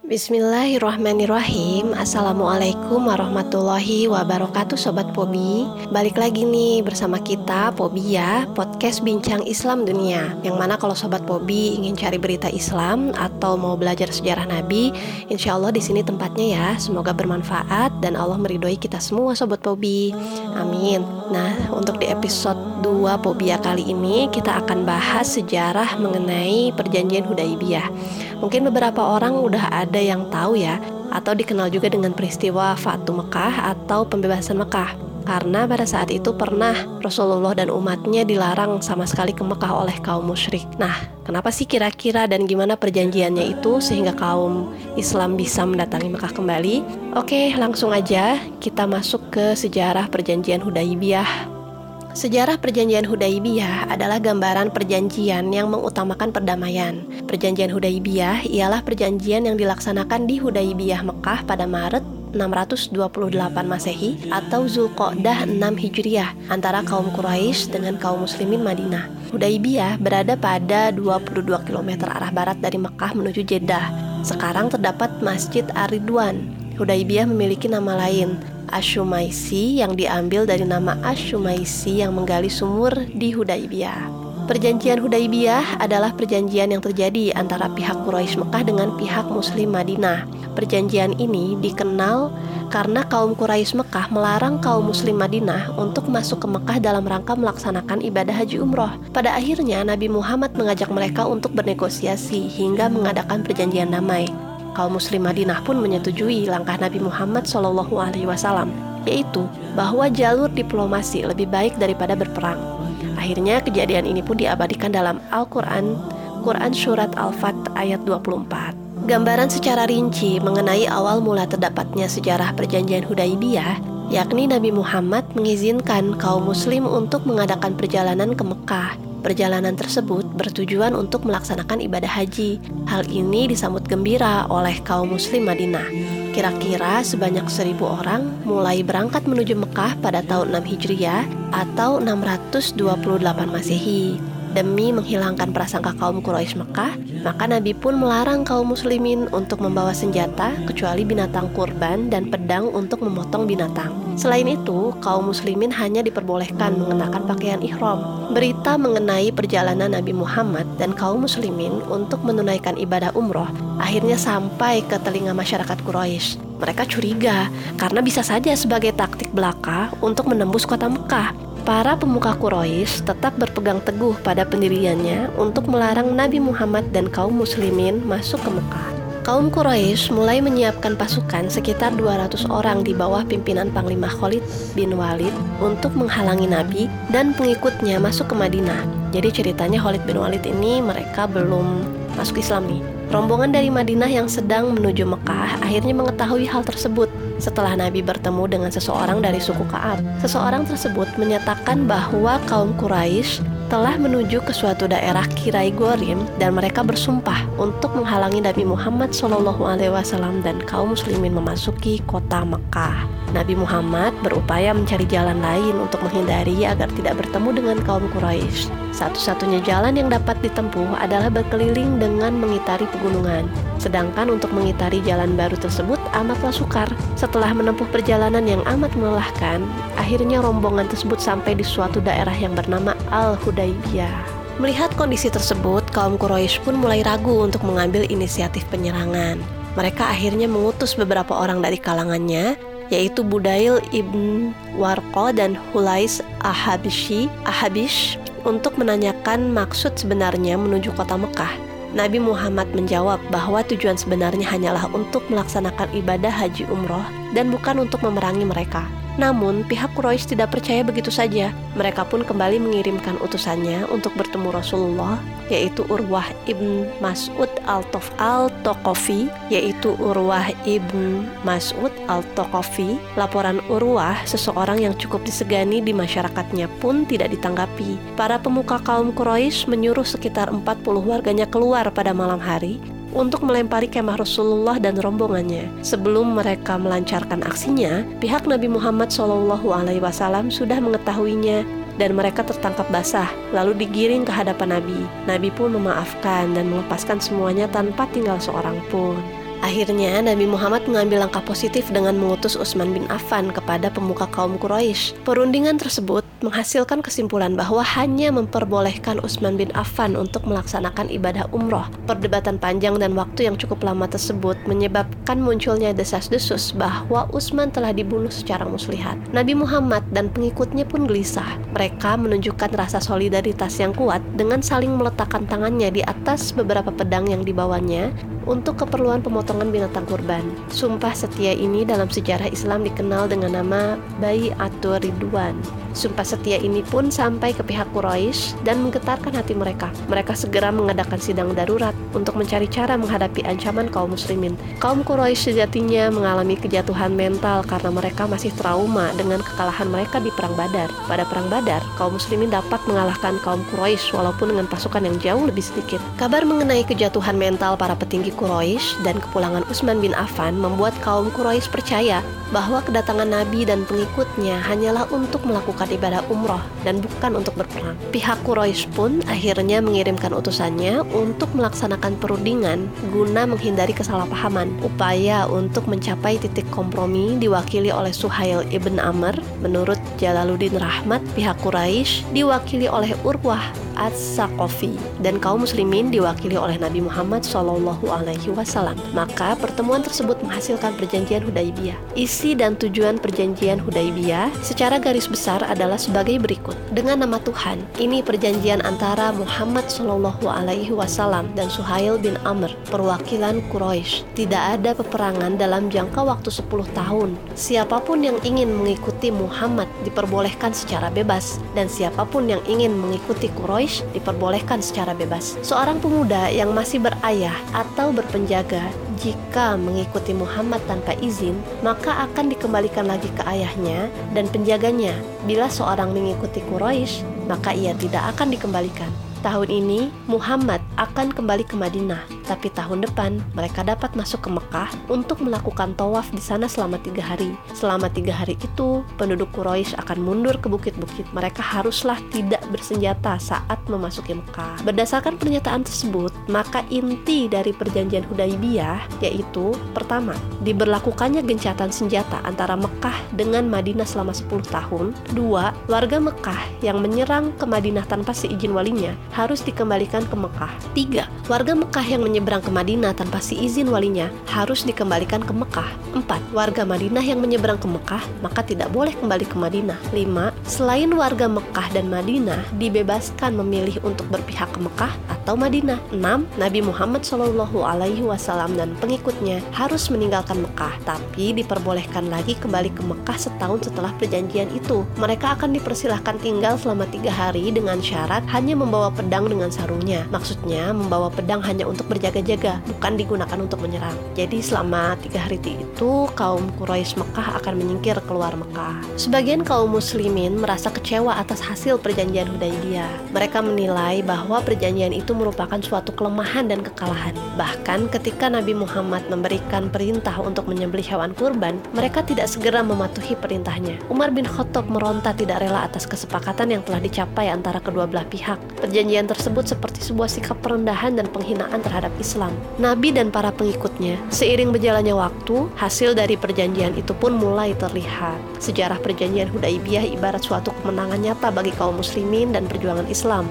Bismillahirrahmanirrahim. Assalamualaikum warahmatullahi wabarakatuh Sobat Pobi. Balik lagi nih bersama kita Pobi ya Podcast Bincang Islam Dunia. Yang mana kalau Sobat Pobi ingin cari berita Islam Atau mau belajar sejarah Nabi Insya Allah di sini tempatnya ya. Semoga bermanfaat dan Allah meridhoi kita semua Sobat Pobi. Amin. Nah untuk di episode 2 Pobia kali ini Kita akan bahas sejarah mengenai perjanjian Hudaibiyah Mungkin beberapa orang udah ada yang tahu ya, atau dikenal juga dengan peristiwa Fatu Mekah atau pembebasan Mekah. Karena pada saat itu pernah Rasulullah dan umatnya dilarang sama sekali ke Mekah oleh kaum musyrik. Nah, kenapa sih kira-kira dan gimana perjanjiannya itu sehingga kaum Islam bisa mendatangi Mekah kembali? Oke, langsung aja kita masuk ke sejarah perjanjian Hudaibiyah Sejarah perjanjian Hudaibiyah adalah gambaran perjanjian yang mengutamakan perdamaian. Perjanjian Hudaibiyah ialah perjanjian yang dilaksanakan di Hudaibiyah Mekah pada Maret 628 Masehi atau Zulqa'dah 6 Hijriah antara kaum Quraisy dengan kaum muslimin Madinah. Hudaibiyah berada pada 22 km arah barat dari Mekah menuju Jeddah. Sekarang terdapat Masjid Ar-Ridwan. Hudaibiyah memiliki nama lain, Ashumaisi yang diambil dari nama Ashumaisi yang menggali sumur di Hudaibiyah. Perjanjian Hudaibiyah adalah perjanjian yang terjadi antara pihak Quraisy Mekah dengan pihak Muslim Madinah. Perjanjian ini dikenal karena kaum Quraisy Mekah melarang kaum Muslim Madinah untuk masuk ke Mekah dalam rangka melaksanakan ibadah haji umroh. Pada akhirnya Nabi Muhammad mengajak mereka untuk bernegosiasi hingga mengadakan perjanjian damai kaum muslim Madinah pun menyetujui langkah Nabi Muhammad Shallallahu Alaihi Wasallam, yaitu bahwa jalur diplomasi lebih baik daripada berperang. Akhirnya kejadian ini pun diabadikan dalam Al-Quran, Quran Surat Al-Fat ayat 24. Gambaran secara rinci mengenai awal mula terdapatnya sejarah perjanjian Hudaibiyah, yakni Nabi Muhammad mengizinkan kaum muslim untuk mengadakan perjalanan ke Mekah Perjalanan tersebut bertujuan untuk melaksanakan ibadah haji. Hal ini disambut gembira oleh kaum muslim Madinah. Kira-kira sebanyak seribu orang mulai berangkat menuju Mekah pada tahun 6 Hijriah atau 628 Masehi. Demi menghilangkan prasangka kaum Quraisy Mekah, maka Nabi pun melarang kaum muslimin untuk membawa senjata kecuali binatang kurban dan pedang untuk memotong binatang. Selain itu, kaum muslimin hanya diperbolehkan mengenakan pakaian ihram. Berita mengenai perjalanan Nabi Muhammad dan kaum muslimin untuk menunaikan ibadah umroh akhirnya sampai ke telinga masyarakat Quraisy. Mereka curiga karena bisa saja sebagai taktik belaka untuk menembus kota Mekah para pemuka Quraisy tetap berpegang teguh pada pendiriannya untuk melarang Nabi Muhammad dan kaum muslimin masuk ke Mekah. Kaum Quraisy mulai menyiapkan pasukan sekitar 200 orang di bawah pimpinan Panglima Khalid bin Walid untuk menghalangi Nabi dan pengikutnya masuk ke Madinah. Jadi ceritanya Khalid bin Walid ini mereka belum masuk Islam nih. Rombongan dari Madinah yang sedang menuju Mekah akhirnya mengetahui hal tersebut setelah Nabi bertemu dengan seseorang dari suku Kaab. Seseorang tersebut menyatakan bahwa kaum Quraisy telah menuju ke suatu daerah Kirai Gorim dan mereka bersumpah untuk menghalangi Nabi Muhammad SAW dan kaum muslimin memasuki kota Mekah. Nabi Muhammad berupaya mencari jalan lain untuk menghindari agar tidak bertemu dengan kaum Quraisy. Satu-satunya jalan yang dapat ditempuh adalah berkeliling dengan mengitari pegunungan. Sedangkan untuk mengitari jalan baru tersebut amatlah sukar. Setelah menempuh perjalanan yang amat melelahkan, akhirnya rombongan tersebut sampai di suatu daerah yang bernama Al-Hudaybiyah. Melihat kondisi tersebut, kaum Quraisy pun mulai ragu untuk mengambil inisiatif penyerangan. Mereka akhirnya mengutus beberapa orang dari kalangannya yaitu Budail ibn Warqa dan Hulais Ahabishi Ahabish untuk menanyakan maksud sebenarnya menuju kota Mekah. Nabi Muhammad menjawab bahwa tujuan sebenarnya hanyalah untuk melaksanakan ibadah haji umroh dan bukan untuk memerangi mereka. Namun, pihak Quraisy tidak percaya begitu saja. Mereka pun kembali mengirimkan utusannya untuk bertemu Rasulullah, yaitu Urwah ibn Mas'ud al-Tokofi, yaitu Urwah ibn Mas'ud al-Tokofi. Laporan Urwah, seseorang yang cukup disegani di masyarakatnya pun tidak ditanggapi. Para pemuka kaum Quraisy menyuruh sekitar 40 warganya keluar pada malam hari untuk melempari kemah Rasulullah dan rombongannya. Sebelum mereka melancarkan aksinya, pihak Nabi Muhammad SAW sudah mengetahuinya dan mereka tertangkap basah, lalu digiring ke hadapan Nabi. Nabi pun memaafkan dan melepaskan semuanya tanpa tinggal seorang pun. Akhirnya Nabi Muhammad mengambil langkah positif dengan mengutus Utsman bin Affan kepada pemuka kaum Quraisy. Perundingan tersebut menghasilkan kesimpulan bahwa hanya memperbolehkan Utsman bin Affan untuk melaksanakan ibadah umroh. Perdebatan panjang dan waktu yang cukup lama tersebut menyebabkan munculnya desas-desus bahwa Utsman telah dibunuh secara muslihat. Nabi Muhammad dan pengikutnya pun gelisah. Mereka menunjukkan rasa solidaritas yang kuat dengan saling meletakkan tangannya di atas beberapa pedang yang dibawanya untuk keperluan pemotongan binatang kurban. Sumpah setia ini dalam sejarah Islam dikenal dengan nama Bayi Atur Ridwan. Sumpah setia ini pun sampai ke pihak Quraisy dan menggetarkan hati mereka. Mereka segera mengadakan sidang darurat untuk mencari cara menghadapi ancaman kaum muslimin. Kaum Quraisy sejatinya mengalami kejatuhan mental karena mereka masih trauma dengan kekalahan mereka di perang Badar. Pada perang Badar, kaum muslimin dapat mengalahkan kaum Quraisy walaupun dengan pasukan yang jauh lebih sedikit. Kabar mengenai kejatuhan mental para petinggi Quraisy dan kepulangan Utsman bin Affan membuat kaum Quraisy percaya bahwa kedatangan Nabi dan pengikutnya hanyalah untuk melakukan ibadah umroh dan bukan untuk berperang. Pihak Quraisy pun akhirnya mengirimkan utusannya untuk melaksanakan perundingan guna menghindari kesalahpahaman. Upaya untuk mencapai titik kompromi diwakili oleh Suhail ibn Amr. Menurut Jalaluddin Rahmat, pihak Quraisy diwakili oleh Urwah As-Saqafi dan kaum muslimin diwakili oleh Nabi Muhammad Shallallahu alaihi wasallam. Maka pertemuan tersebut menghasilkan perjanjian Hudaibiyah. Isi dan tujuan perjanjian Hudaibiyah secara garis besar adalah sebagai berikut. Dengan nama Tuhan, ini perjanjian antara Muhammad Shallallahu alaihi wasallam dan Suhail bin Amr, perwakilan Quraisy. Tidak ada peperangan dalam jangka waktu 10 tahun. Siapa pun yang ingin mengikuti Muhammad diperbolehkan secara bebas dan siapa pun yang ingin mengikuti Quraisy Quraisy diperbolehkan secara bebas. Seorang pemuda yang masih berayah atau berpenjaga jika mengikuti Muhammad tanpa izin, maka akan dikembalikan lagi ke ayahnya dan penjaganya. Bila seorang mengikuti Quraisy, maka ia tidak akan dikembalikan. Tahun ini Muhammad akan kembali ke Madinah, tapi tahun depan mereka dapat masuk ke Mekah untuk melakukan tawaf di sana selama tiga hari. Selama tiga hari itu, penduduk Quraisy akan mundur ke bukit-bukit. Mereka haruslah tidak bersenjata saat memasuki Mekah. Berdasarkan pernyataan tersebut, maka inti dari perjanjian Hudaibiyah yaitu pertama, diberlakukannya gencatan senjata antara Mekah dengan Madinah selama 10 tahun. Dua, warga Mekah yang menyerang ke Madinah tanpa seizin walinya harus dikembalikan ke Mekah. 3. Warga Mekah yang menyeberang ke Madinah tanpa si izin walinya harus dikembalikan ke Mekah. 4. Warga Madinah yang menyeberang ke Mekah maka tidak boleh kembali ke Madinah. 5. Selain warga Mekah dan Madinah dibebaskan memilih untuk berpihak ke Mekah atau Madinah. 6. Nabi Muhammad Shallallahu alaihi wasallam dan pengikutnya harus meninggalkan Mekah, tapi diperbolehkan lagi kembali ke Mekah setahun setelah perjanjian itu. Mereka akan dipersilahkan tinggal selama tiga hari dengan syarat hanya membawa pedang dengan sarungnya. Maksudnya membawa pedang hanya untuk berjaga-jaga, bukan digunakan untuk menyerang. Jadi selama tiga hari itu kaum Quraisy Mekah akan menyingkir keluar Mekah. Sebagian kaum muslimin merasa kecewa atas hasil perjanjian Hudaybiyah. Mereka menilai bahwa perjanjian itu merupakan suatu kelemahan dan kekalahan. Bahkan ketika Nabi Muhammad memberikan perintah untuk menyembelih hewan kurban, mereka tidak segera mematuhi perintahnya. Umar bin Khattab meronta tidak rela atas kesepakatan yang telah dicapai antara kedua belah pihak. Perjanjian tersebut seperti sebuah sikap perendahan dan penghinaan terhadap Islam. Nabi dan para pengikutnya, seiring berjalannya waktu, hasil dari perjanjian itu pun mulai terlihat. Sejarah perjanjian Hudaibiyah ibarat suatu kemenangan nyata bagi kaum muslimin dan perjuangan Islam.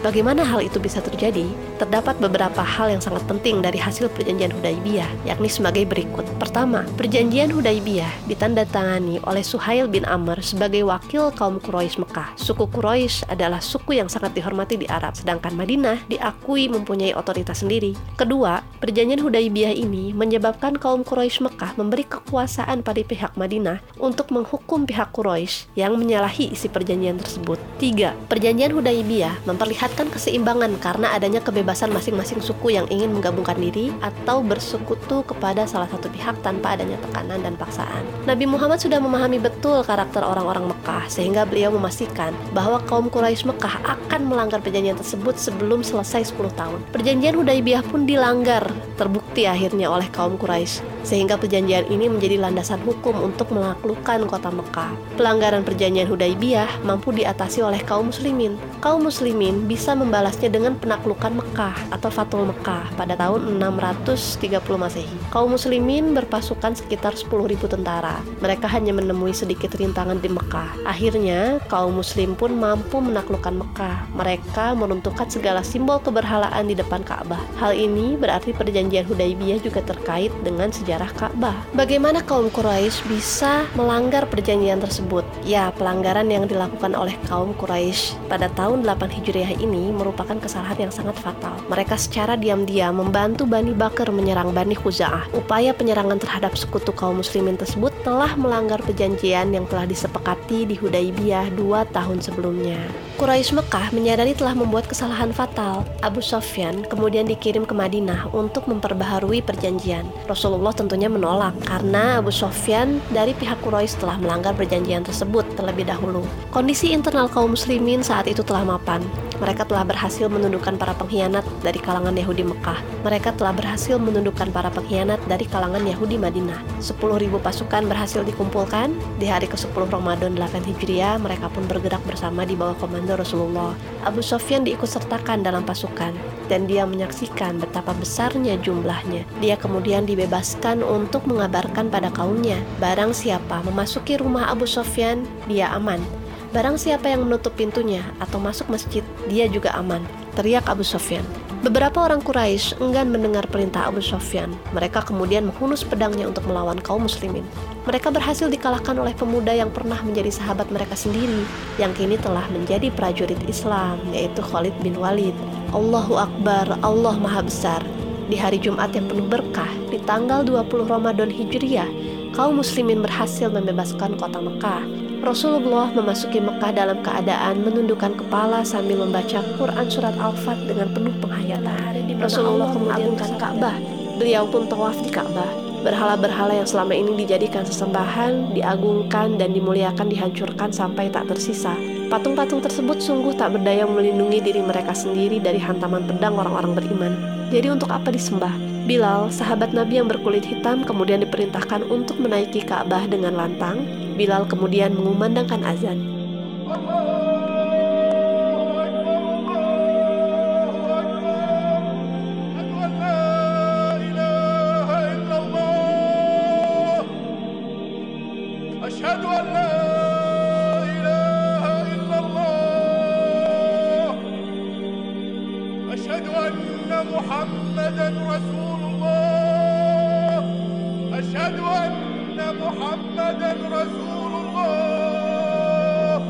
Bagaimana hal itu bisa terjadi? Terdapat beberapa hal yang sangat penting dari hasil perjanjian Hudaibiyah, yakni sebagai berikut. Pertama, perjanjian Hudaibiyah ditandatangani oleh Suhail bin Amr sebagai wakil kaum Quraisy Mekah. Suku Quraisy adalah suku yang sangat dihormati di Arab, sedangkan Madinah diakui mempunyai otoritas sendiri. Kedua, perjanjian Hudaibiyah ini menyebabkan kaum Quraisy Mekah memberi kekuasaan pada pihak Madinah untuk menghukum pihak Quraisy yang menyalahi isi perjanjian tersebut. Tiga, perjanjian Hudaibiyah memperlihatkan meningkatkan keseimbangan karena adanya kebebasan masing-masing suku yang ingin menggabungkan diri atau bersekutu kepada salah satu pihak tanpa adanya tekanan dan paksaan. Nabi Muhammad sudah memahami betul karakter orang-orang Mekah sehingga beliau memastikan bahwa kaum Quraisy Mekah akan melanggar perjanjian tersebut sebelum selesai 10 tahun. Perjanjian Hudaibiyah pun dilanggar, terbukti akhirnya oleh kaum Quraisy. Sehingga perjanjian ini menjadi landasan hukum untuk menaklukkan kota Mekah. Pelanggaran perjanjian Hudaibiyah mampu diatasi oleh kaum muslimin. Kaum muslimin bisa membalasnya dengan penaklukan Mekah atau Fatul Mekah pada tahun 630 Masehi. Kaum muslimin berpasukan sekitar 10.000 tentara. Mereka hanya menemui sedikit rintangan di Mekah. Akhirnya, kaum muslim pun mampu menaklukkan Mekah. Mereka meruntuhkan segala simbol keberhalaan di depan Ka'bah. Hal ini berarti perjanjian Hudaibiyah juga terkait dengan sejarah Ka'bah. Bagaimana kaum Quraisy bisa melanggar perjanjian tersebut? Ya, pelanggaran yang dilakukan oleh kaum Quraisy pada tahun 8 Hijriah ini merupakan kesalahan yang sangat fatal. Mereka secara diam-diam membantu Bani Bakar menyerang Bani Khuza'ah. Upaya penyerangan terhadap sekutu kaum muslimin tersebut telah melanggar perjanjian yang telah disepakati di Hudaibiyah dua tahun sebelumnya. Quraisy Mekah menyadari telah membuat kesalahan fatal. Abu Sofyan kemudian dikirim ke Madinah untuk memperbaharui perjanjian. Rasulullah tentunya menolak karena Abu Sofyan dari pihak Quraisy telah melanggar perjanjian tersebut terlebih dahulu. Kondisi internal kaum muslimin saat itu telah mapan. Mereka telah berhasil menundukkan para pengkhianat dari kalangan Yahudi Mekah. Mereka telah berhasil menundukkan para pengkhianat dari kalangan Yahudi Madinah. 10.000 pasukan berhasil dikumpulkan. Di hari ke-10 Ramadan 8 Hijriah, mereka pun bergerak bersama di bawah komando Rasulullah. Abu Sofyan diikutsertakan dalam pasukan dan dia menyaksikan betapa besarnya jumlahnya. Dia kemudian dibebaskan untuk mengabarkan pada kaumnya, barang siapa memasuki rumah Abu Sofyan, dia aman Barang siapa yang menutup pintunya atau masuk masjid, dia juga aman. Teriak Abu Sofyan. Beberapa orang Quraisy enggan mendengar perintah Abu Sofyan. Mereka kemudian menghunus pedangnya untuk melawan kaum muslimin. Mereka berhasil dikalahkan oleh pemuda yang pernah menjadi sahabat mereka sendiri, yang kini telah menjadi prajurit Islam, yaitu Khalid bin Walid. Allahu Akbar, Allah Maha Besar. Di hari Jumat yang penuh berkah, di tanggal 20 Ramadan Hijriah, kaum muslimin berhasil membebaskan kota Mekah Rasulullah memasuki Mekah dalam keadaan menundukkan kepala sambil membaca Quran surat Al-Fat dengan penuh penghayatan. Rasulullah mengagungkan Ka'bah. Beliau pun tawaf di Ka'bah. Berhala-berhala yang selama ini dijadikan sesembahan, diagungkan dan dimuliakan dihancurkan sampai tak tersisa. Patung-patung tersebut sungguh tak berdaya melindungi diri mereka sendiri dari hantaman pedang orang-orang beriman. Jadi untuk apa disembah? Bilal, sahabat Nabi yang berkulit hitam, kemudian diperintahkan untuk menaiki Ka'bah dengan lantang. Bilal kemudian mengumandangkan azan.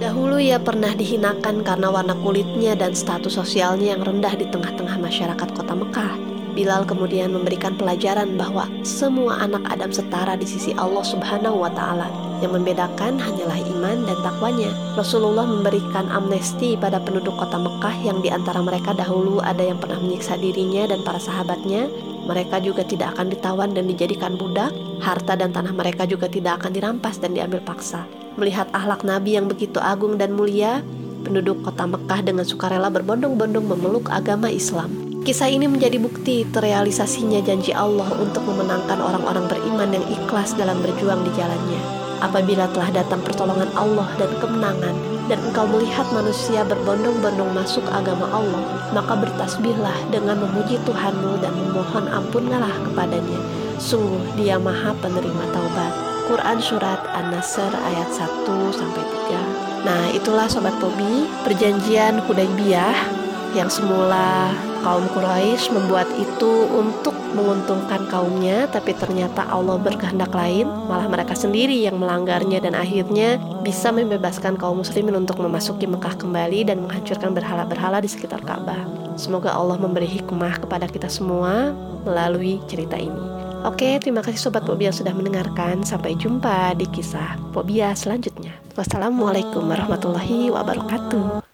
Dahulu ia pernah dihinakan karena warna kulitnya dan status sosialnya yang rendah di tengah-tengah masyarakat kota Mekah. Bilal kemudian memberikan pelajaran bahwa semua anak Adam setara di sisi Allah Subhanahu wa taala. Yang membedakan hanyalah iman dan takwanya. Rasulullah memberikan amnesti pada penduduk kota Mekah yang di antara mereka dahulu ada yang pernah menyiksa dirinya dan para sahabatnya. Mereka juga tidak akan ditawan dan dijadikan budak. Harta dan tanah mereka juga tidak akan dirampas dan diambil paksa. Melihat ahlak Nabi yang begitu agung dan mulia, penduduk kota Mekah dengan sukarela berbondong-bondong memeluk agama Islam. Kisah ini menjadi bukti terrealisasinya janji Allah untuk memenangkan orang-orang beriman yang ikhlas dalam berjuang di jalannya. Apabila telah datang pertolongan Allah dan kemenangan, dan engkau melihat manusia berbondong-bondong masuk agama Allah, maka bertasbihlah dengan memuji Tuhanmu dan memohon ampunlah kepadanya. Sungguh dia maha penerima taubat. Quran Surat An-Nasr ayat 1 sampai 3. Nah, itulah sobat Pobi, perjanjian Hudaybiyah yang semula kaum Quraisy membuat itu untuk menguntungkan kaumnya, tapi ternyata Allah berkehendak lain, malah mereka sendiri yang melanggarnya dan akhirnya bisa membebaskan kaum muslimin untuk memasuki Mekah kembali dan menghancurkan berhala-berhala di sekitar Ka'bah. Semoga Allah memberi hikmah kepada kita semua melalui cerita ini. Oke, terima kasih Sobat Pobia sudah mendengarkan. Sampai jumpa di kisah Pobia selanjutnya. Wassalamualaikum warahmatullahi wabarakatuh.